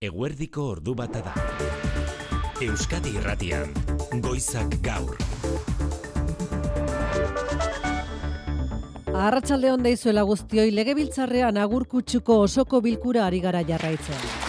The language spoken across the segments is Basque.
Eguerdiko ordu bata da. Euskadi Irratian, Goizak Gaur. Arratsalde on deizuela guztioi legebiltzarrean agurkutsuko osoko bilkura ari gara jarraitzen.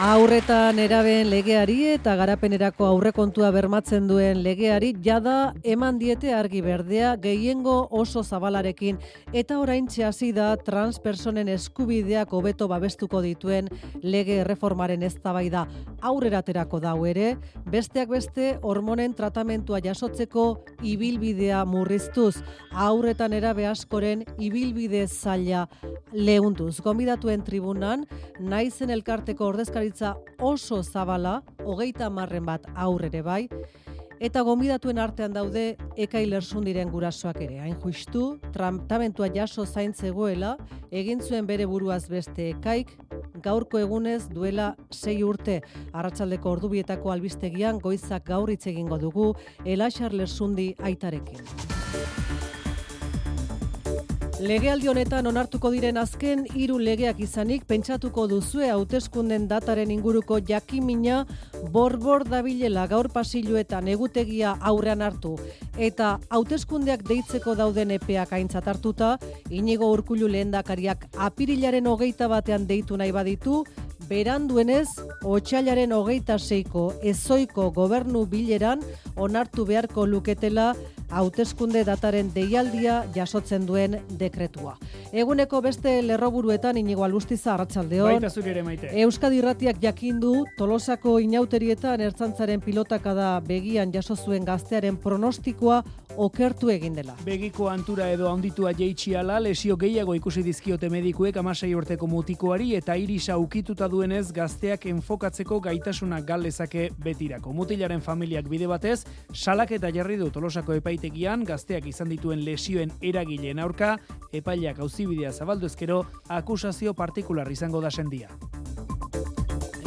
Aurretan eraben legeari eta garapenerako aurrekontua bermatzen duen legeari jada eman diete argi berdea gehiengo oso zabalarekin. Eta orain hasi da transpersonen eskubideak hobeto babestuko dituen lege erreformaren eztabaida. Aurreraterako dau ere, besteak beste hormonen tratamentua jasotzeko ibilbidea murriztuz, aurretan erabe askoren ibilbide zaila lehunduz. Gonbidatuen tribunan, naizen elkarteko ordezkaritza oso zabala, hogeita marren bat aurrere bai, eta gonbidatuen artean daude ekailer sundiren gurasoak ere. Hain justu, tratamentua jaso zaintzegoela, egin zuen bere buruaz beste ekaik, gaurko egunez duela sei urte arratsaldeko ordubietako albistegian goizak gaur hitz egingo dugu Ela Charles Sundi aitarekin. Legealdi honetan onartuko diren azken hiru legeak izanik pentsatuko duzue hauteskunden dataren inguruko jakimina borbor dabilela gaur pasiluetan egutegia aurrean hartu. Eta hauteskundeak deitzeko dauden epeak aintzat hartuta inigo urkulu lehendakariak apirilaren hogeita batean deitu nahi baditu beranduenez otxailaren hogeita seiko ezoiko gobernu bileran onartu beharko luketela hauteskunde dataren deialdia jasotzen duen dekretua. Eguneko beste lerroburuetan inigo alustiza arratsaldeon. Baita zuri ere maite. Euskadi Irratiak jakindu Tolosako inauterietan ertzantzaren pilotakada begian jaso zuen gaztearen pronostikoa okertu egin dela. Begiko antura edo handitua jeitxiala, lesio gehiago ikusi dizkiote medikuek amasei urteko mutikoari eta irisa ukituta duenez gazteak enfokatzeko gaitasuna galdezake betirako. Mutilaren familiak bide batez, salak eta jarri du tolosako epaitegian gazteak izan dituen lesioen eragileen aurka, epaileak auzibidea zabaldu ezkero, akusazio partikular izango da sendia.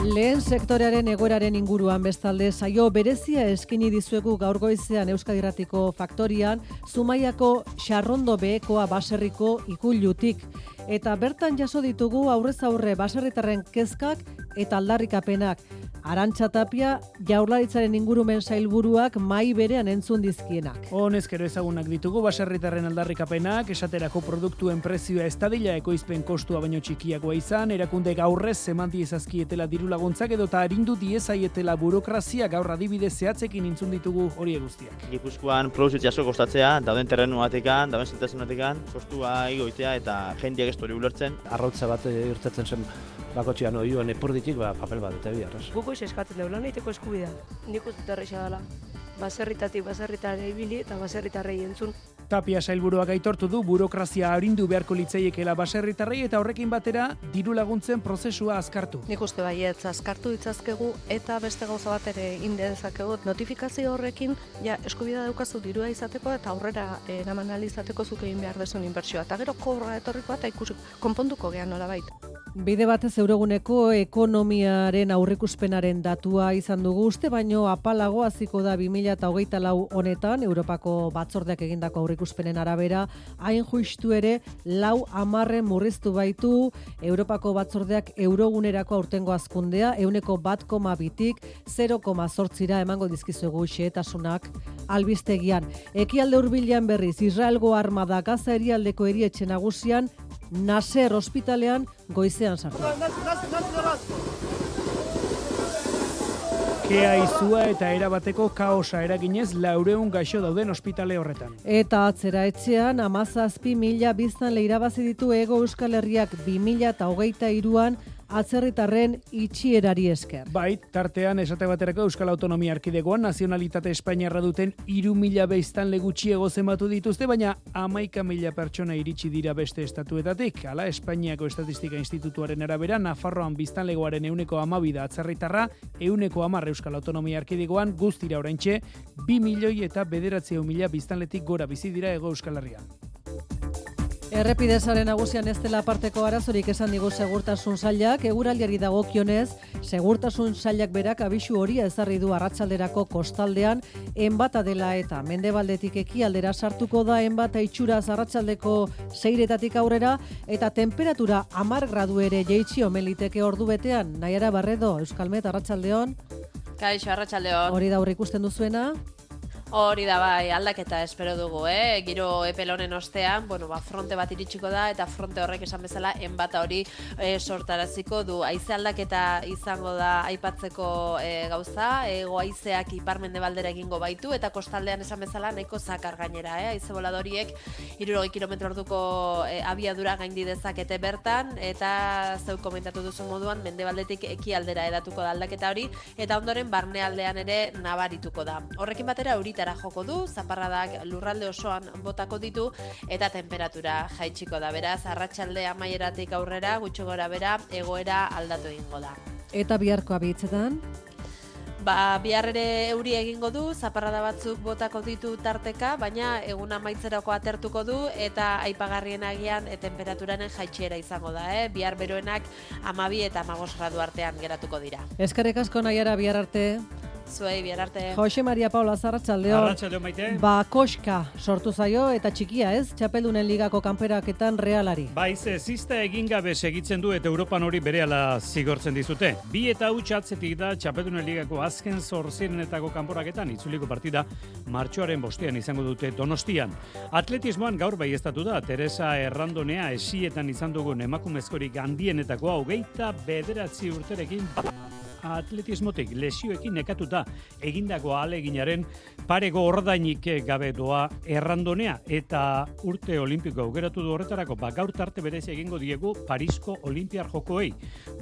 Lehen sektorearen egoeraren inguruan bestalde saio berezia eskini dizuegu gaur goizean Euskadirratiko faktorian Zumaiako Xarrondo behekoa baserriko ikullutik eta bertan jaso ditugu aurrez aurre baserritarren kezkak eta aldarrikapenak. Arantxa Tapia jaurlaritzaren ingurumen sailburuak mai berean entzun dizkienak. Honezkero ezagunak ditugu baserritarren aldarrikapenak, esaterako produktuen prezioa estadila ekoizpen kostua baino txikiagoa izan, erakunde gaurrez zemanti ezazkietela diru laguntzak edo eta harindu diezaietela burokrazia gaur adibide zehatzekin intzun ditugu hori guztiak. Gipuzkoan produzio jaso kostatzea, dauden terrenu batekan, dauden batekan, kostua igoitea eta jendiak ez dori ulertzen. Arrautza bat eh, irtetzen zen bakotxean oioan epurditik, ba, papel bat, eta bi arras. Guko eskatzen dugu, lan egiteko eskubidea. Nik uste dela. Baserritatik baserritare ibili eta baserritarrei entzun. Tapia sailburuak aitortu du burokrazia arindu beharko litzaiekela baserritarrei eta horrekin batera diru laguntzen prozesua azkartu. Nik uste baietz azkartu ditzazkegu eta beste gauza bat ere inde dezakegu. Notifikazio horrekin ja eskubidea daukazu dirua izateko eta aurrera eh, eraman ahal izateko zuk egin behar dezun inbertsioa. Eta gero kobra etorriko eta ikusi konponduko gehan nola baita. Bide batez eureguneko ekonomiaren aurrikuspenaren datua izan dugu uste, baino apalago hasiko da 2008 lau honetan, Europako batzordeak egindako aurrikuspenen arabera, hain justu ere, lau amarren murriztu baitu, Europako batzordeak eurogunerako aurtengo azkundea, euneko bat koma bitik, 0,zortzira emango dizkizuegu xeetasunak albistegian. Ekialde hurbilean berriz, Israelgo armada gaza erialdeko erietxe nagusian, Naser ospitalean goizean sartu. Kea izua eta erabateko kaosa eraginez laureun gaixo dauden ospitale horretan. Eta atzera etxean, amazazpi mila biztan leirabazi ditu ego euskal herriak bi mila eta hogeita iruan atzerritarren itxierari esker. Bai, tartean esate baterako Euskal Autonomia Arkidegoan nazionalitate Espainiarra duten iru mila beiztan legutxiego zematu dituzte, baina amaika mila pertsona iritsi dira beste estatuetatik. Hala, Espainiako Estatistika Institutuaren arabera, Nafarroan biztan legoaren euneko amabida atzerritarra, euneko amarre Euskal Autonomia Arkidegoan guztira oraintxe, bi milioi eta bederatzeo mila biztanletik gora bizi dira ego Euskal Herrian. Errepidezaren nagusian ez dela aparteko arazorik esan digu segurtasun sailak, eguraldiari dagokionez, segurtasun sailak berak abisu horia ezarri du arratsalderako kostaldean enbata dela eta mendebaldetik ekialdera sartuko da enbata itxura arratsaldeko seiretatik aurrera eta temperatura amar gradu ere jeitsi omeliteke ordu betean, nahiara barredo, Euskalmet, arratsaldeon. Kaixo, arratsaldeon. Hori da hori ikusten duzuena. Hori da bai, aldaketa espero dugu, eh? Giro epelonen ostean, bueno, ba, fronte bat iritsiko da, eta fronte horrek esan bezala, enbata hori e, sortaraziko du. Aize aldaketa izango da aipatzeko e, gauza, ego aizeak iparmende baldera egingo baitu, eta kostaldean esan bezala, nahiko zakar gainera, eh? Aize voladoriek, irurogei kilometro orduko e, abiadura gaindi dezakete bertan, eta zeu komentatu duzu moduan, mende baldetik eki aldera edatuko da aldaketa hori, eta ondoren barnealdean ere nabarituko da. Horrekin batera, hori joko du, zaparradak lurralde osoan botako ditu eta temperatura jaitsiko da. Beraz, arratsalde amaieratik aurrera, gutxo gora bera, egoera aldatu egingo da. Eta biharko abitzetan? Ba, bihar ere euri egingo du, zaparrada batzuk botako ditu tarteka, baina egun amaitzerako atertuko du eta aipagarrien agian e, temperaturaren jaitxera izango da, eh? Bihar beroenak amabi eta amagos gradu artean geratuko dira. Eskerrik asko nahiara bihar arte. Zuei, bihar arte. Jose Maria Paula Zarratxaldeo. Arratxaldeo maite. Ba, koska sortu zaio eta txikia ez, txapeldunen ligako kanperaketan realari. Baiz, zista egin gabe segitzen du eta Europan hori berehala zigortzen dizute. Bi eta huts atzetik da txapeldunen ligako azken zorzirenetako kanporaketan itzuliko partida martxoaren bostean izango dute donostian. Atletismoan gaur bai da, Teresa Errandonea esietan izan dugun emakumezkorik handienetako hau geita bederatzi urterekin atletismotik lesioekin nekatuta egindako aleginaren parego ordainik gabe doa errandonea eta urte olimpiko augeratu du horretarako ba gaur tarte berezi egingo diegu Parisko Olimpiar Jokoei.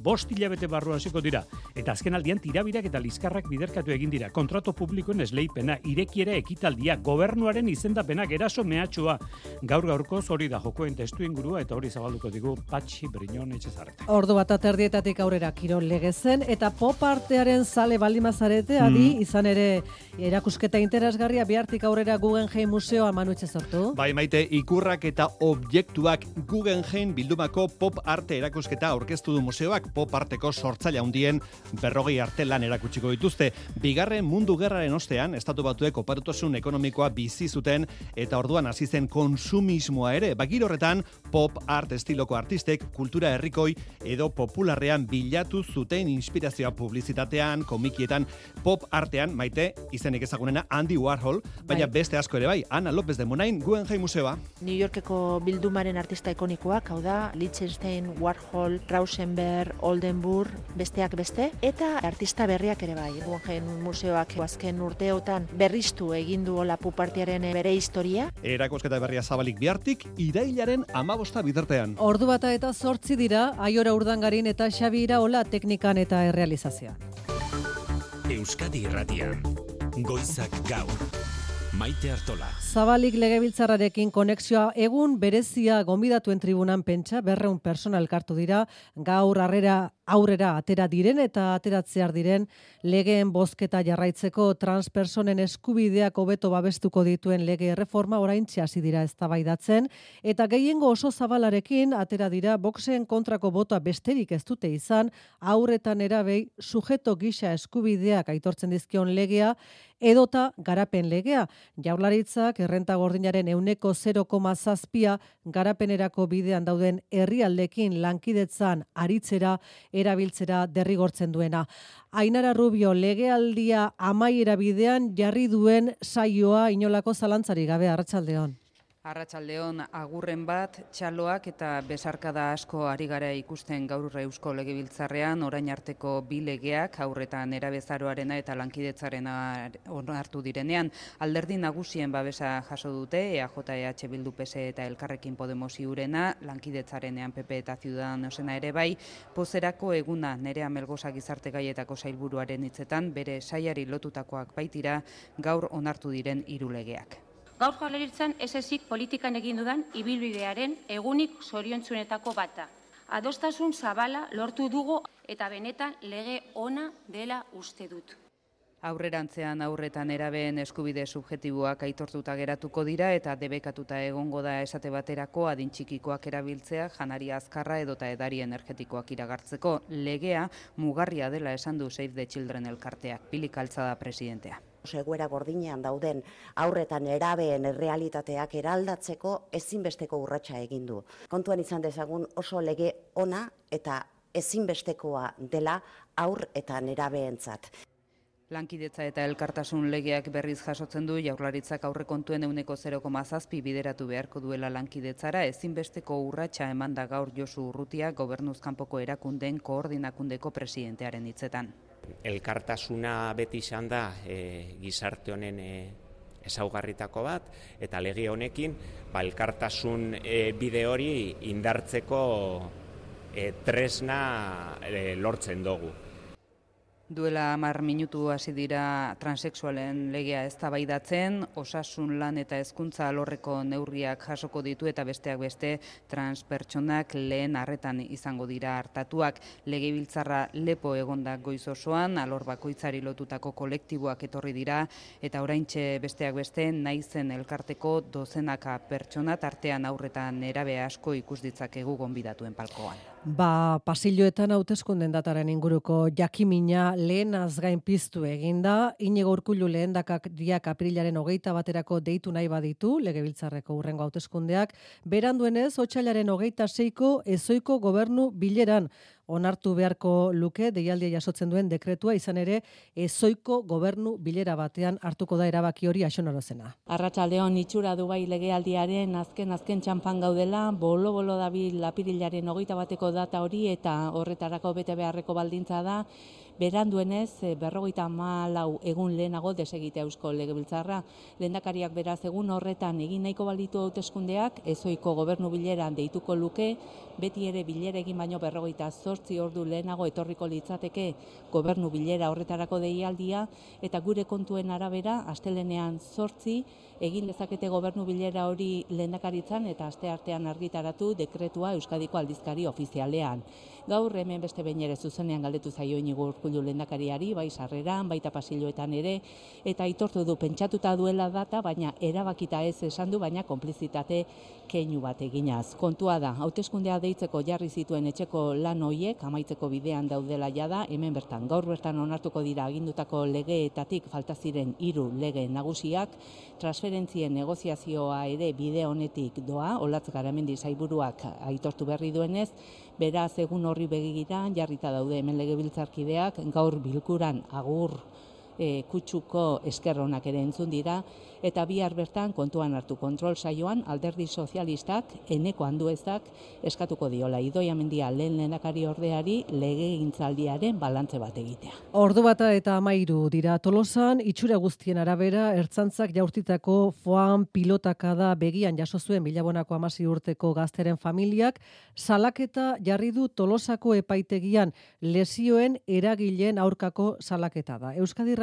Bost hilabete barru hasiko dira eta azken aldian tirabirak eta liskarrak biderkatu egin dira. Kontrato publikoen esleipena, irekiera ekitaldia, gobernuaren izendapenak eraso mehatxua. Gaur gaurko hori da jokoen testu ingurua eta hori zabalduko digu Patxi Briñon etxezarreta. Ordu bat aterdietatik aurrera kirol legezen eta pop artearen zale baldimazarete adi mm. izan ere erakusketa interesgarria bihartik aurrera Guggenheim Museoa manutxe sortu. Bai maite, ikurrak eta objektuak Guggenheim bildumako pop arte erakusketa aurkeztu du museoak pop arteko sortzaile handien berrogei arte lan erakutsiko dituzte. Bigarren mundu gerraren ostean, estatu batuek oparutasun ekonomikoa bizi zuten eta orduan hasi zen konsumismoa ere. Bagir horretan, pop art estiloko artistek kultura herrikoi edo popularrean bilatu zuten inspirazioa publizitatean, komikietan, pop artean, maite, izenik ezagunena Andy Warhol, baina bai. beste asko ere bai, Ana López de Monain, Guggenheim Museoa. New Yorkeko bildumaren artista ikonikoak, hau da, Liechtenstein, Warhol, Rauschenberg, Oldenburg, besteak beste, eta artista berriak ere bai, Guggenheim Museoak azken urteotan berriztu egindu hola pupartiaren bere historia. Erakosketa berria zabalik bihartik, irailaren amabosta bidertean. Ordu bata eta sortzi dira, aiora urdangarin eta xabi iraola teknikan eta errealizazioan. Euskadi irratian goizak gaur. Maite Artola. Zabalik legebiltzarrarekin konexioa egun berezia gonbidatuen tribunan pentsa berreun personal kartu dira gaur harrera aurrera atera diren eta ateratzear diren legeen bozketa jarraitzeko transpersonen eskubideak hobeto babestuko dituen lege erreforma orain hasi dira eztabaidatzen eta gehiengo oso zabalarekin atera dira boxen kontrako botoa besterik ez dute izan aurretan erabei sujeto gisa eskubideak aitortzen dizkion legea edota garapen legea. Jaurlaritzak errenta gordinaren euneko 0,zazpia garapenerako bidean dauden herrialdekin lankidetzan aritzera erabiltzera derrigortzen duena. Ainara Rubio legealdia amaiera bidean jarri duen saioa inolako zalantzari gabe arratsaldeon. Arratsaldeon agurren bat, txaloak eta besarkada asko ari gara ikusten gaur eusko legebiltzarrean, orain arteko bi legeak, aurretan erabezaroarena eta lankidetzarena onartu direnean, alderdi nagusien babesa jaso dute, EAJEH Bildu PS eta Elkarrekin Podemos iurena, lankidetzarenean PP eta Ciudadanosena ere bai, pozerako eguna nerea melgoza gizarte gaietako sailburuaren hitzetan, bere saiari lotutakoak baitira, gaur onartu diren irulegeak. Gaur jaleritzen ez politikan egin dudan ibilbidearen egunik zoriontzunetako bata. Adostasun zabala lortu dugu eta benetan lege ona dela uste dut. Aurrerantzean aurretan erabeen eskubide subjetiboak aitortuta geratuko dira eta debekatuta egongo da esate baterako adin txikikoak erabiltzea janari azkarra edota edari energetikoak iragartzeko legea mugarria dela esan du Save the Children elkarteak. Pilik altzada presidentea egoera gordinean dauden aurretan erabeen errealitateak eraldatzeko ezinbesteko urratsa egin du. Kontuan izan dezagun oso lege ona eta ezinbestekoa dela aur eta nerabeentzat. Lankidetza eta elkartasun legeak berriz jasotzen du jaurlaritzak aurrekontuen euneko 0,zazpi bideratu beharko duela lankidetzara ezinbesteko urratsa eman da gaur Josu Urrutia gobernuzkanpoko erakunden koordinakundeko presidentearen hitzetan. Elkartasuna beti izan da e, gizarte honen e, ezaugarritako bat eta lege honekin ba, elkartasun e, bide hori indartzeko e, tresna e, lortzen dugu. Duela hamar minutu hasi dira transexualen legea eztabaidatzen, osasun lan eta hezkuntza alorreko neurriak jasoko ditu eta besteak beste transpertsonak lehen harretan izango dira hartatuak. Legebiltzarra lepo egondak goiz osoan, alor bakoitzari lotutako kolektiboak etorri dira eta oraintxe besteak beste naizen elkarteko dozenaka pertsona tartean aurretan erabe asko ikus ditzakegu gonbidatuen palkoan. Ba, pasilloetan hauteskunden dataren inguruko jakimina lehenaz gain piztu eginda, inigo urkullu lehendakak diak aprilaren hogeita baterako deitu nahi baditu, legebiltzarreko urrengo hauteskundeak, beranduenez, otxailaren hogeita seiko ezoiko gobernu bileran, onartu beharko luke deialdia jasotzen duen dekretua izan ere ezoiko gobernu bilera batean hartuko da erabaki hori axonorozena. Arratsaldeon itxura du bai legealdiaren azken azken txanpan gaudela, bolo bolo dabil lapirilaren hogeita bateko data hori eta horretarako bete beharreko baldintza da beranduenez eh, berrogeita malau egun lehenago desegite eusko legebiltzarra. Lehendakariak beraz egun horretan egin nahiko balitu hauteskundeak ezoiko gobernu bileran deituko luke, beti ere bilera egin baino berrogeita zortzi ordu lehenago etorriko litzateke gobernu bilera horretarako deialdia, eta gure kontuen arabera, astelenean zortzi, egin dezakete gobernu bilera hori lehendakaritzan eta aste artean argitaratu dekretua Euskadiko aldizkari ofizialean. Gaur hemen beste behin ere zuzenean galdetu zaio inigo urkullu lehendakariari, bai sarreran, baita pasilloetan ere, eta aitortu du pentsatuta duela data, baina erabakita ez esan du, baina konplizitate keinu bat eginaz. Kontua da, hauteskundea deitzeko jarri zituen etxeko lan hoiek, amaitzeko bidean daudela jada, hemen bertan, gaur bertan onartuko dira agindutako legeetatik falta ziren hiru lege nagusiak, transferentzien negoziazioa ere bide honetik doa, olatz garamendi zaiburuak aitortu berri duenez, beraz egun horri begiran jarrita daude hemen legebiltzarkideak gaur bilkuran agur e, kutsuko eskerronak ere entzun dira eta bihar bertan kontuan hartu kontrol saioan alderdi sozialistak eneko handuezak eskatuko diola idoia mendia lehen lehenakari ordeari lege gintzaldiaren balantze bat egitea. Ordu bata eta amairu dira tolosan, itxura guztien arabera, ertzantzak jaurtitako foan pilotaka da begian jaso zuen bilabonako amasi urteko gazteren familiak, salaketa jarri du tolosako epaitegian lesioen eragileen aurkako salaketa da.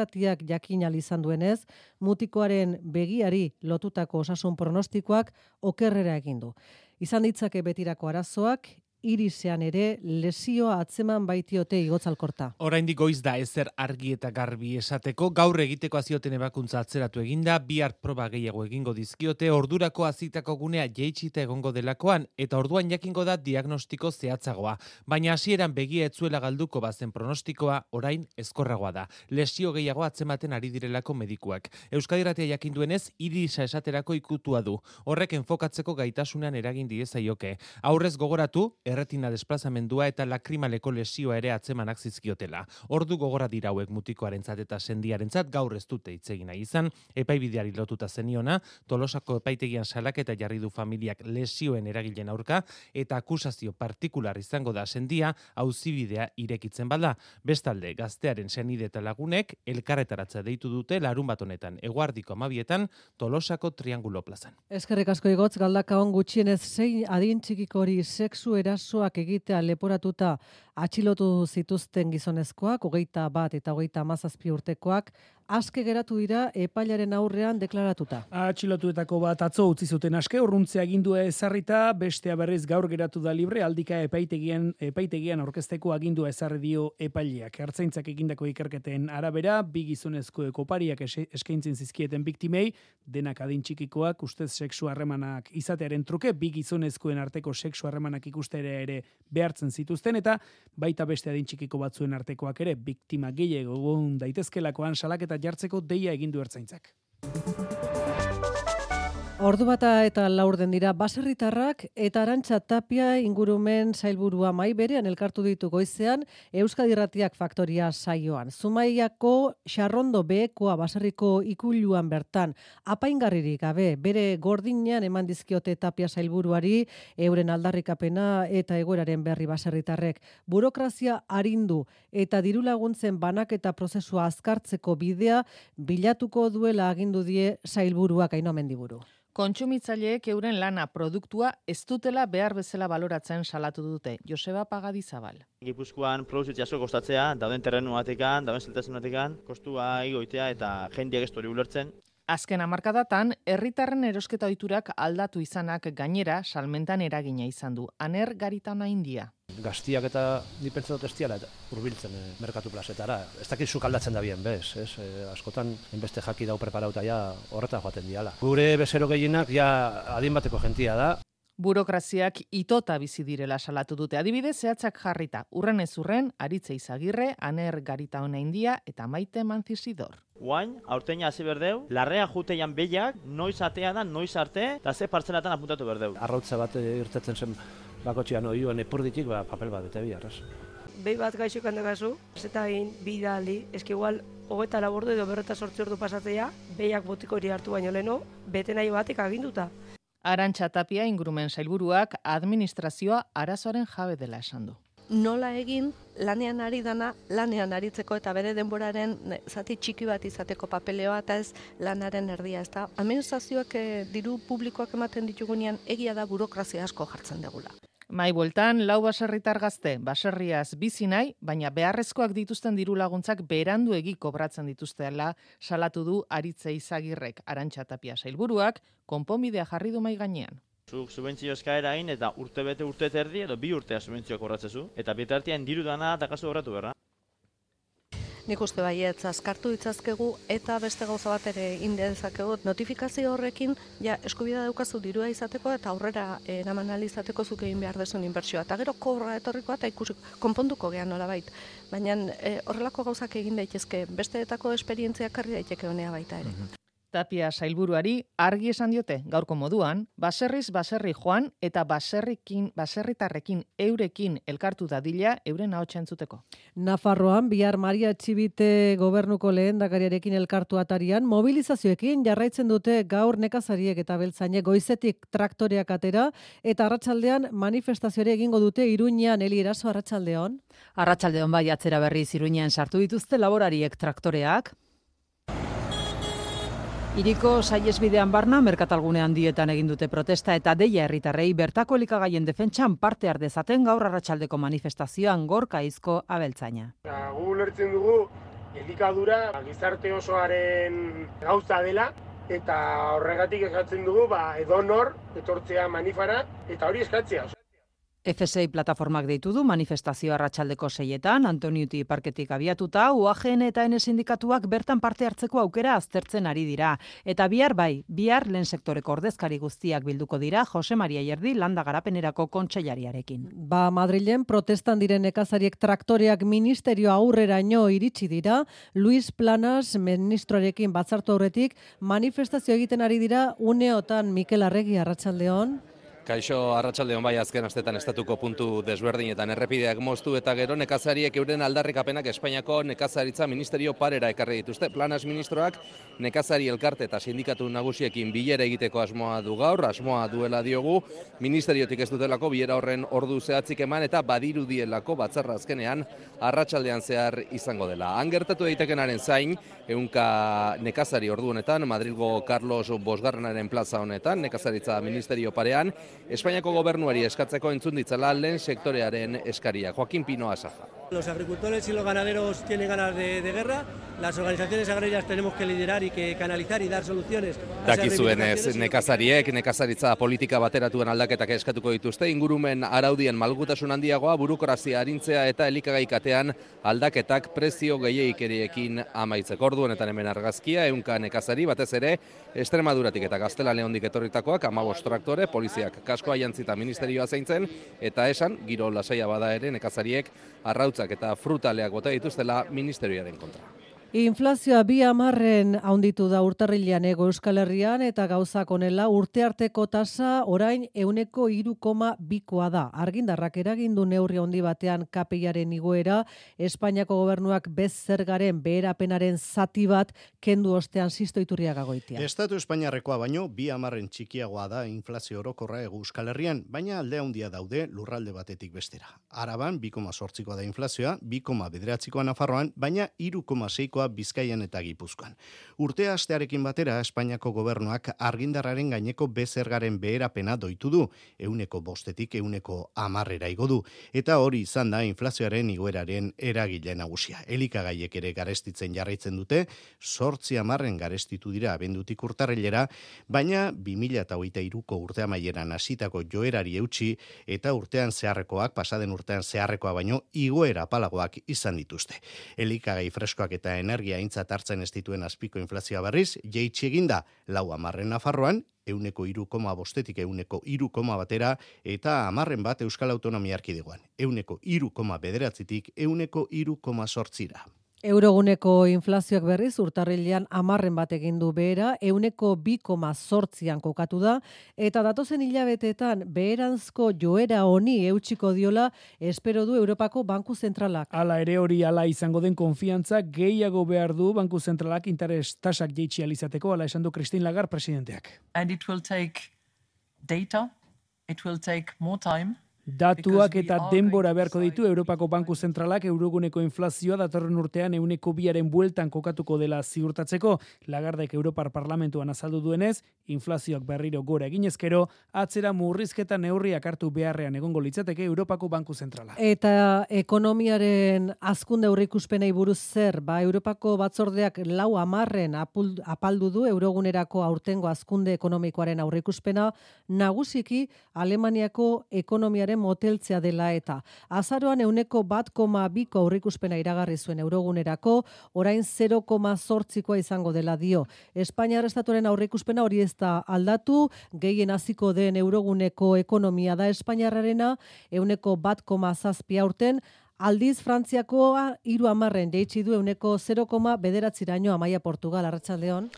Euskadirratiak jakin izan duenez, mutikoaren begiari lotutako osasun pronostikoak okerrera egin du. Izan ditzake betirako arazoak, irisean ere lesioa atzeman baitiote igotzalkorta. Oraindik goiz da ezer argi eta garbi esateko, gaur egiteko azioten ebakuntza atzeratu eginda, bihar proba gehiago egingo dizkiote, ordurako azitako gunea jeitsita egongo delakoan, eta orduan jakingo da diagnostiko zehatzagoa. Baina hasieran begia etzuela galduko bazen pronostikoa, orain ezkorragoa da. Lesio gehiago atzematen ari direlako medikuak. Euskadiratea jakinduenez, irisa esaterako ikutua du. Horrek enfokatzeko gaitasunean eragin diezaioke. Aurrez gogoratu, erretina desplazamendua eta lakrimaleko lesioa ere atzemanak zizkiotela. Ordu gogora dira hauek mutikoarentzat eta sendiarentzat gaur ez dute itzegina izan, epaibideari lotuta zeniona, tolosako epaitegian salak eta jarri du familiak lesioen eragilen aurka, eta akusazio partikular izango da sendia, auzibidea irekitzen bada. Bestalde, gaztearen senide eta lagunek, elkarretaratza deitu dute larun bat honetan, eguardiko amabietan, tolosako triangulo plazan. Eskerrik asko igotz, galdaka on gutxienez zein adin txikiko hori sexu erasoak egitea leporatuta Atxilotu zituzten gizonezkoak, hogeita bat eta hogeita amazazpi urtekoak, aske geratu dira epailaren aurrean deklaratuta. Atxilotuetako bat atzo utzi zuten aske, urruntzea agindua ezarrita, bestea berriz gaur geratu da libre, aldika epaitegian, epaitegian orkesteko agindua ezarri dio epaileak. Ertzaintzak egindako ikerketen arabera, bi gizonezko ekopariak eskaintzen zizkieten biktimei, denak adin txikikoak ustez sexu harremanak izatearen truke, bi gizonezkoen arteko sexu harremanak ikustera ere behartzen zituzten, eta baita beste adin txikiko batzuen artekoak ere, biktima gehiago daitezkelakoan salaketa jartzeko deia egin du ertzaintzak. Ordu bata eta laurden dira baserritarrak eta arantxa tapia ingurumen zailburua mai berean elkartu ditu goizean Euskadi Ratiak faktoria saioan. Zumaiako xarrondo behekoa baserriko ikuluan bertan apaingarririk gabe bere gordinean eman dizkiote tapia zailburuari euren aldarrikapena eta egoeraren berri baserritarrek. Burokrazia arindu eta diru laguntzen banak prozesua azkartzeko bidea bilatuko duela agindu die zailburuak ainomen diburu. Kontsumitzaileek euren lana produktua ez dutela behar bezala baloratzen salatu dute. Joseba Pagadizabal. Gipuzkoan produzitzea asko kostatzea, dauden terrenu batekan, dauden zeltasun batekan, kostua igoitea eta jendiak ez ulertzen. Azken hamarkadatan, herritarren erosketa ohiturak aldatu izanak gainera salmentan eragina izan du. Aner garitana india gaztiak eta ni pentsa dut estiala urbiltzen e, merkatu plazetara. Ez dakit zuk aldatzen da bien, bez, ez? E, askotan, enbeste jaki dau preparauta ja horreta joaten diala. Gure bezero gehienak ja adin bateko gentia da. Burokraziak itota bizi direla salatu dute. Adibidez, zehatzak jarrita, urren ez urren, aritze izagirre, aner garita hona india eta maite manzizidor. Guain, aurteina hasi berdeu, larrea juteian behiak, noiz atea da, noiz arte, eta ze partzelatan apuntatu berdeu. Arrautza bat irtetzen zen bakotxean oioan epurditik, ba, papel bat bete biharraz. Behi bat gaixo kandu gazu, ez eta egin bi da aldi, eski igual, hogeta labordu edo berreta sortzi ordu pasatzea, behiak botiko hori hartu baino leno, bete nahi batek aginduta. Arantxa tapia ingurumen sailburuak administrazioa arazoaren jabe dela esan du. Nola egin lanean ari dana lanean aritzeko eta bere denboraren zati txiki bat izateko papeleoa eta ez lanaren erdia, ezta? Administrazioak eh, diru publikoak ematen ditugunean egia da burokrazia asko jartzen degula. Mai bueltan, lau baserritar gazte, baserriaz bizi nahi, baina beharrezkoak dituzten diru laguntzak berandu egi kobratzen dituzteela salatu du aritze izagirrek arantxa tapia sailburuak, konponbidea jarri du mai gainean. Zuk subentzio eskaera hain eta urte bete urte terdi edo bi urtea subentzioak horratzezu. Eta bitartian diru dana eta kasu horretu berra. Nik uste baiet, azkartu ditzazkegu eta beste gauza bat ere inde dezakegu. Notifikazio horrekin, ja, eskubida daukazu dirua izateko eta aurrera eraman izateko zuk egin behar desun inbertsioa. Eta gero korra etorrikoa eta ikusi konponduko gehan nola bait. Baina eh, horrelako gauzak egin daitezke, besteetako esperientziak karri daiteke honea baita ere. Mhm. Tapia sailburuari argi esan diote gaurko moduan, baserriz baserri joan eta baserrikin baserritarrekin eurekin elkartu dadila euren ahotsa entzuteko. Nafarroan bihar Maria Txibite gobernuko lehendakariarekin elkartu atarian mobilizazioekin jarraitzen dute gaur nekazariek eta beltzainek goizetik traktoreak atera eta arratsaldean manifestazioare egingo dute Iruñean Eli Eraso arratsaldeon. Arratsaldeon bai atzera berriz Iruñean sartu dituzte laborariek traktoreak Iriko saiesbidean barna merkatalgunean dietan egin dute protesta eta deia herritarrei bertako elikagaien defentsan parte ardezaten gaur arratsaldeko manifestazioan gorka izko abeltzaina. Gu lertzen dugu elikadura gizarte osoaren gauza dela eta horregatik eskatzen dugu ba edonor etortzea manifara eta hori eskatzea. FSI plataformak deitu du manifestazio arratsaldeko seietan, Antoniuti parketik abiatuta, UAGN eta N sindikatuak bertan parte hartzeko aukera aztertzen ari dira. Eta bihar bai, bihar lehen sektoreko ordezkari guztiak bilduko dira Jose Maria Ierdi landa garapenerako kontseilariarekin. Ba, Madrilen protestan diren ekazariek traktoreak ministerio aurreraino iritsi dira, Luis Planas ministroarekin batzartu aurretik manifestazio egiten ari dira uneotan Mikel Arregi arratsaldeon. Kaixo arratsalde bai azken astetan estatuko puntu desberdinetan errepideak moztu eta gero nekazariek euren aldarrikapenak Espainiako nekazaritza ministerio parera ekarri dituzte. Planas ministroak nekazari elkarte eta sindikatu nagusiekin bilera egiteko asmoa du gaur, asmoa duela diogu, ministeriotik ez dutelako bilera horren ordu zehatzik eman eta badiru dielako batzarra azkenean arratsaldean zehar izango dela. Angertatu daitekenaren zain, eunka nekazari ordu honetan, Madrilgo Carlos Bosgarrenaren plaza honetan, nekazaritza ministerio parean, Espainiako gobernuari eskatzeko entzun ditzala lehen sektorearen eskaria. Joaquin Pino Asaja. Los agricultores y los ganaderos tienen ganas de, de guerra, las organizaciones agrarias tenemos que liderar y que canalizar y dar soluciones. Dakizuenez, y- nekazariek, nekazaritza politika bateratuen aldaketak eskatuko dituzte, ingurumen araudien malgutasun handiagoa, burukorazia arintzea eta elikagaikatean aldaketak prezio gehiegikeriekin amaitzeko. Orduan eta hemen argazkia, eunka nekazari, batez ere, Estremaduratik eta Gaztela Leondik etorritakoak, amabos traktore, poliziak kaskoa jantzita ministerioa zeintzen, eta esan, giro lasaia bada ere, nekazariek arrautzak eta frutaleak bota dituztela ministerioaren kontra. Inflazioa bi amarren haunditu da urtarrilean ego Euskal Herrian eta gauzak onela urte arteko tasa orain euneko iru koma bikoa da. Argindarrak eragindu neurri handi batean kapeiaren igoera, Espainiako gobernuak bez zergaren beherapenaren zati bat kendu ostean sisto iturriaga goitia. Estatu Espainiarrekoa baino bi hamarren txikiagoa da inflazio orokorra ego Euskal Herrian, baina alde handia daude lurralde batetik bestera. Araban 2,8koa da inflazioa, 2,9koa Nafarroan, baina 3,6koa Bizkaian eta Gipuzkoan. Urte astearekin batera Espainiako gobernuak argindarraren gaineko bezergaren beherapena doitu du, euneko bostetik euneko amarrera igo du, eta hori izan da inflazioaren igoeraren eragile nagusia. Elikagaiek ere garestitzen jarraitzen dute, sortzi amarren garestitu dira abendutik urtarrilera, baina 2023ko urte amaieran hasitako joerari eutxi eta urtean zeharrekoak, pasaden urtean zeharrekoa baino, igoera palagoak izan dituzte. Elikagai freskoak eta energia aintzat hartzen ez dituen azpiko inflazioa berriz, jeitsi eginda lau amarren Nafarroan, euneko iru koma bostetik euneko iru koma batera, eta amarren bat Euskal Autonomia Erkidegoan, euneko iru koma bederatzitik euneko iru sortzira. Euroguneko inflazioak berriz urtarrilean amarren bat egin du behera, euneko bi koma sortzian kokatu da, eta datozen hilabeteetan beheranzko joera honi eutxiko diola, espero du Europako Banku Zentralak. Hala ere hori ala izango den konfiantza gehiago behar du Banku Zentralak interes tasak jeitsi alizateko, ala esan du Christine Lagarde presidenteak. and it will take data, it will take more time. Datuak eta denbora beharko ditu Europako Banku Zentralak euroguneko inflazioa datorren urtean euneko biaren bueltan kokatuko dela ziurtatzeko. Lagardek Europar Parlamentuan azaldu duenez, inflazioak berriro gora eginezkero, atzera murrizketa neurriak hartu beharrean egongo litzateke Europako Banku Zentrala. Eta ekonomiaren azkunde aurreikuspenei buruz zer, ba, Europako batzordeak lau amarren apul- apaldu du eurogunerako aurtengo azkunde ekonomikoaren aurreikuspena, nagusiki Alemaniako ekonomiaren moteltzea dela eta azaroan euneko bat koma biko aurreikuspena iragarri zuen eurogunerako, orain 0,zortzikoa izango dela dio. Espainiar estatuaren aurreikuspena hori ez da aldatu, gehien hasiko den euroguneko ekonomia da Espainiarrarena, euneko bat koma zazpia urten, Aldiz, Frantziakoa hiru amarren jeitsi du euneko 0, bederatziraino amaia Portugal, Arratxaldeon.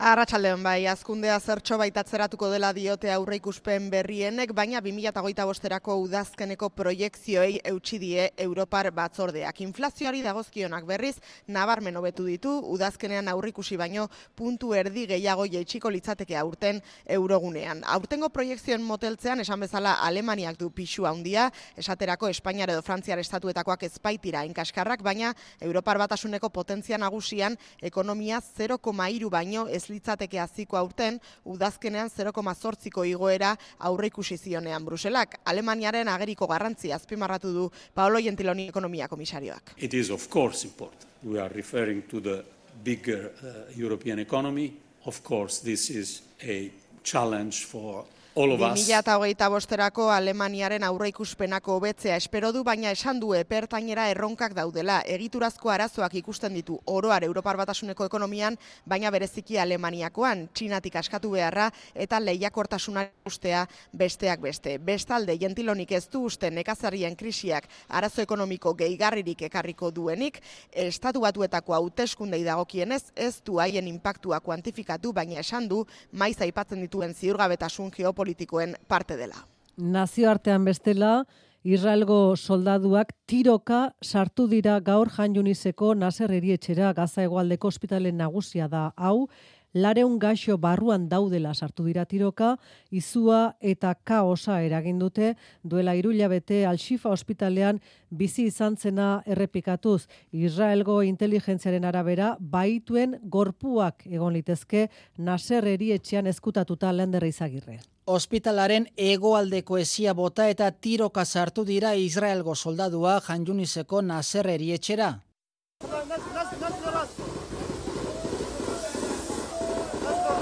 Arratxaldeon bai, azkundea zertxo baitatzeratuko dela diote aurre ikuspen berrienek, baina 2008 bosterako udazkeneko proiekzioei eutxi die Europar batzordeak. Inflazioari dagozkionak berriz, nabarmen hobetu ditu, udazkenean aurrikusi baino puntu erdi gehiago jeitsiko litzateke aurten eurogunean. Aurtengo proiekzioen moteltzean, esan bezala Alemaniak du pixu handia, esaterako Espainiar edo Frantziar estatuetako ezpaitira inkaskarrak, baina Europar batasuneko potentzia nagusian ekonomia 0,3 baino ez litzateke haziko aurten, udazkenean 0,8ko igoera aurre ikusi zionean Bruselak. Alemaniaren ageriko garrantzia azpimarratu du Paolo Gentiloni ekonomia komisarioak. It is of course important. We are referring to the bigger uh, European economy. Of course, this is a challenge for all of us. 2008 bosterako Alemaniaren aurreikuspenako hobetzea espero du, baina esan du epertainera erronkak daudela. Egiturazko arazoak ikusten ditu oroar Europar Batasuneko ekonomian, baina bereziki Alemaniakoan, txinatik askatu beharra eta lehiakortasuna ustea besteak beste. Bestalde, jentilonik ez du uste nekazarien krisiak arazo ekonomiko gehigarririk ekarriko duenik, estatu batuetako hauteskundei dagokienez ez du haien inpaktua kuantifikatu, baina esan du maiz aipatzen dituen ziurgabetasun geopolitikoen parte dela. Nazioartean bestela, Israelgo soldaduak tiroka sartu dira gaur Jan Yuniseko Nasser erietxera Gaza hegoaldeko ospitalen nagusia da hau, lareun gaixo barruan daudela sartu dira tiroka, izua eta kaosa eragin dute duela irulabete Alxifa ospitalean bizi izan zena errepikatuz. Israelgo inteligentziaren arabera baituen gorpuak egon litezke Nasser etxean eskutatuta lenderra izagirre. Hospitalaren egoaldeko esia bota eta tiroka sartu dira Israelgo soldadua Janjuniseko Nasser etxera.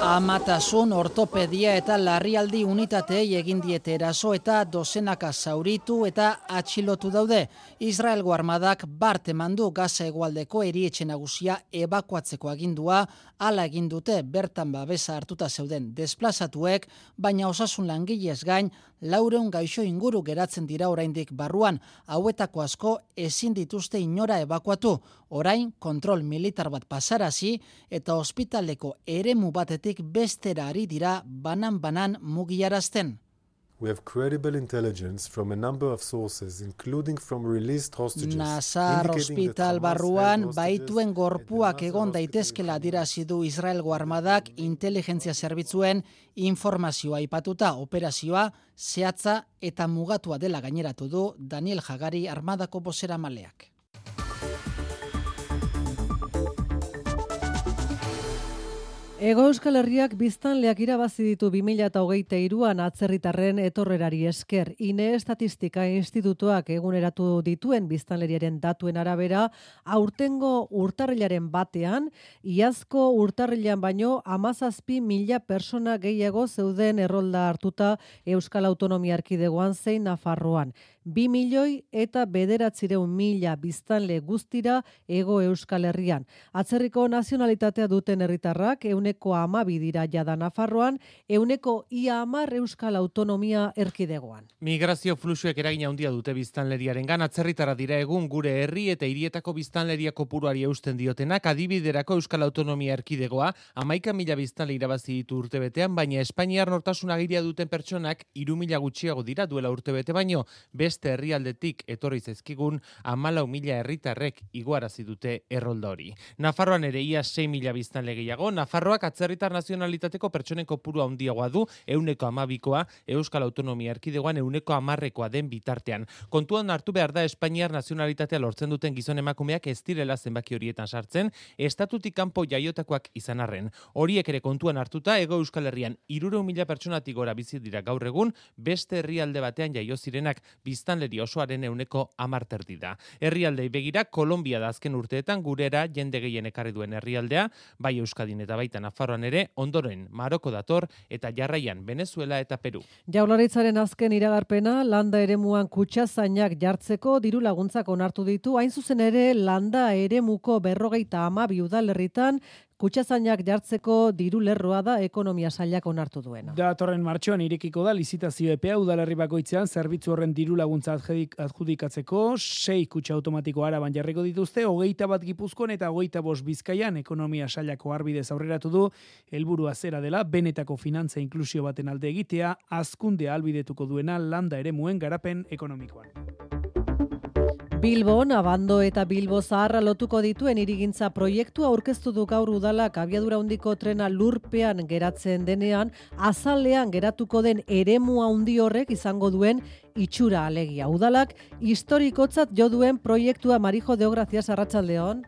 Amatasun ortopedia eta larrialdi unitatei egin diete eraso eta dozenaka zauritu eta atxilotu daude. Israelgo armadak barte mandu gaza egualdeko erietxe nagusia ebakuatzeko agindua ala egin dute bertan babesa hartuta zeuden desplazatuek, baina osasun langilez gain laureun gaixo inguru geratzen dira oraindik barruan, hauetako asko ezin dituzte inora ebakuatu, orain kontrol militar bat pasarazi eta ospitaleko eremu batetik bestera ari dira banan-banan mugiarazten. We have credible intelligence from a number of sources, including from released hostages. Nazar Hospital barruan baituen gorpuak egon daitezkela dirazi du Israelgo armadak inteligentzia zerbitzuen informazioa aipatuta operazioa zehatza eta mugatua dela gaineratu du Daniel Jagari armadako bosera maleak. Ego Euskal Herriak biztanleak irabazi ditu 2023an atzerritarren etorrerari esker. Ine Estatistika Institutuak eguneratu dituen biztanleriaren datuen arabera, aurtengo urtarrilaren batean, iazko urtarrilan baino amazazpi mila persona gehiago zeuden errolda hartuta Euskal Autonomia Arkidegoan zein Nafarroan bi milioi eta bederatzireun mila biztanle guztira ego euskal herrian. Atzerriko nazionalitatea duten herritarrak euneko amabi dira jada Nafarroan, euneko ia amar euskal autonomia erkidegoan. Migrazio fluxuek eragina handia dute biztanleriaren gan, atzerritara dira egun gure herri eta hirietako biztanleria kopuruari eusten diotenak, adibiderako euskal autonomia erkidegoa, amaika mila biztanle irabazi ditu urtebetean, baina Espainiar nortasun agiria duten pertsonak irumila gutxiago dira duela urtebete baino, beste beste herrialdetik etorri zezkigun amalau mila herritarrek iguarazi dute errolda hori. Nafarroan ere ia 6 mila biztan legeiago, Nafarroak atzerritar nazionalitateko pertsoneko purua handiagoa du, euneko amabikoa, Euskal Autonomia Erkidegoan euneko amarrekoa den bitartean. Kontuan hartu behar da Espainiar nazionalitatea lortzen duten gizon emakumeak ez direla zenbaki horietan sartzen, estatutik kanpo jaiotakoak izan arren. Horiek ere kontuan hartuta, ego Euskal Herrian irure mila pertsonatik gora bizi dira gaur egun, beste herrialde batean jaio zirenak biztanleri osoaren euneko amarterdi da. Herrialdei begira, Kolombia da azken urteetan gurera jende gehien ekarri duen herrialdea, bai Euskadin eta baita Nafarroan ere, ondoren Maroko dator eta jarraian Venezuela eta Peru. Jaularitzaren azken iragarpena, landa eremuan kutsa zainak jartzeko diru laguntzak onartu ditu, hain zuzen ere landa eremuko berrogeita ama biudalerritan Kutsazainak jartzeko diru lerroa da ekonomia sailak onartu duena. Datorren martxoan irekiko da lizitazio epea udalerri bakoitzean zerbitzu horren diru laguntza adjudikatzeko, sei kutsa automatiko araban jarriko dituzte, hogeita bat gipuzkoan eta hogeita bos bizkaian ekonomia sailako arbidez aurreratu du, helburu zera dela, benetako finantza inklusio baten alde egitea, azkunde albidetuko duena landa ere muen garapen ekonomikoan. Bilbon, Abando eta Bilbo Zaharra lotuko dituen irigintza proiektu aurkeztu du gaur udalak abiadura handiko trena lurpean geratzen denean, azalean geratuko den eremu handi horrek izango duen itxura alegia. Udalak historikotzat jo duen proiektua Marijo Deograzias Arratsaldeon.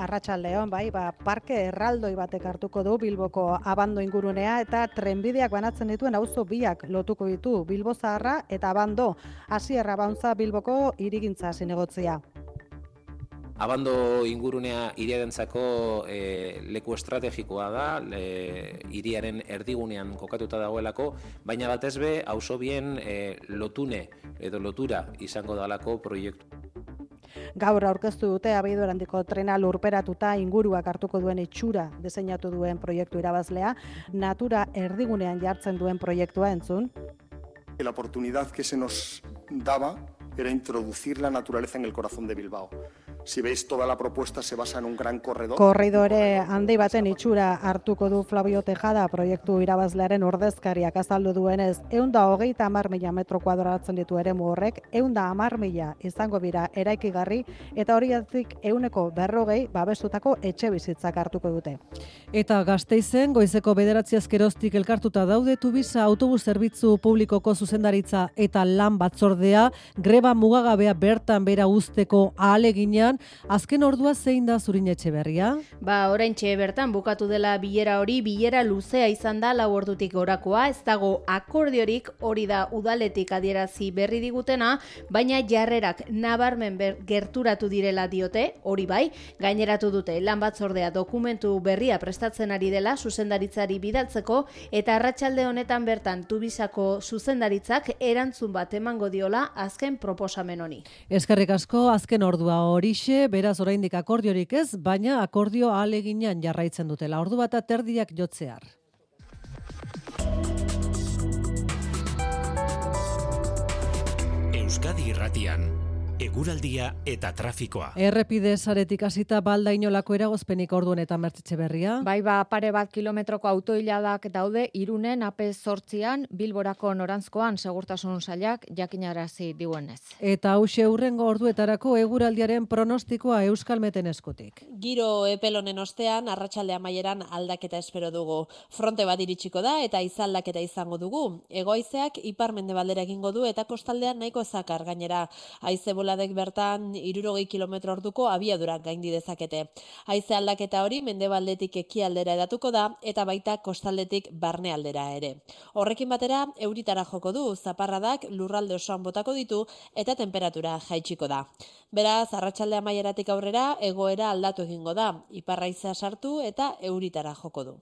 Arratsaldeon bai, ba, parke erraldoi batek hartuko du Bilboko abando ingurunea eta trenbideak banatzen dituen auzo biak lotuko ditu Bilbo Zaharra eta abando hasierra bauntza Bilboko irigintza zinegotzia. Abando ingurunea iriarentzako e, leku estrategikoa da, le, iriaren erdigunean kokatuta dagoelako, baina batez be, auzo bien e, lotune edo lotura izango dalako proiektu. Gaur aurkeztu dute abiedurandiko trena lurperatuta inguruak hartuko duen itxura deseinatu duen proiektu irabazlea, natura erdigunean jartzen duen proiektua entzun. La oportunidad que se nos daba era introducir la naturaleza en el corazón de Bilbao. Si veis, toda la propuesta se basa en un gran corredor. Korridore handi baten itxura hartuko du Flavio Tejada proiektu irabazlearen ordezkariak azaldu duenez, eunda hogeita amar mila metro kuadratzen ditu ere horrek, eunda amar mila izango bira eraikigarri, eta horiatik euneko berrogei babestutako etxe bizitzak hartuko dute. Eta gazteizen, goizeko bederatzi azkeroztik elkartuta daude tubisa autobus zerbitzu publikoko zuzendaritza eta lan batzordea, greba mugagabea bertan bera usteko ahaleginean, azken ordua zein da zurin etxe berria? Ba, orain bertan bukatu dela bilera hori, bilera luzea izan da lau ordutik orakoa, ez dago akordiorik hori da udaletik adierazi berri digutena, baina jarrerak nabarmen ber, gerturatu direla diote, hori bai, gaineratu dute lan batzordea dokumentu berria prestatzen ari dela zuzendaritzari bidaltzeko eta arratsalde honetan bertan tubisako zuzendaritzak erantzun bat emango diola azken proposamen honi. Eskerrik asko azken ordua horixe, beraz oraindik akordiorik ez, baina akordio ahaleginan jarraitzen dutela. Ordu bat aterdiak jotzear. Euskadi Irratian eguraldia eta trafikoa. Errepide saretik hasita balda inolako eragozpenik orduan eta mertzitxe berria. Bai ba, pare bat kilometroko autoiladak daude irunen ape sortzian, bilborako norantzkoan segurtasun sailak jakinarazi diuenez. Eta hause urrengo orduetarako eguraldiaren pronostikoa euskalmeten eskutik. Giro epelonen ostean, arratsalde amaieran aldaketa espero dugu. Fronte bat iritsiko da eta izaldaketa izango dugu. Egoizeak iparmende baldera egingo du eta kostaldean nahiko zakar gainera. Aize boladek bertan irurogei kilometro orduko abiadurak gaindi dezakete. Haize aldaketa hori mendebaldetik ekialdera edatuko da eta baita kostaldetik barnealdera ere. Horrekin batera euritara joko du zaparradak lurralde osoan botako ditu eta temperatura jaitsiko da. Beraz, arratsalde amaieratik aurrera egoera aldatu egingo da. Iparraizea sartu eta euritara joko du.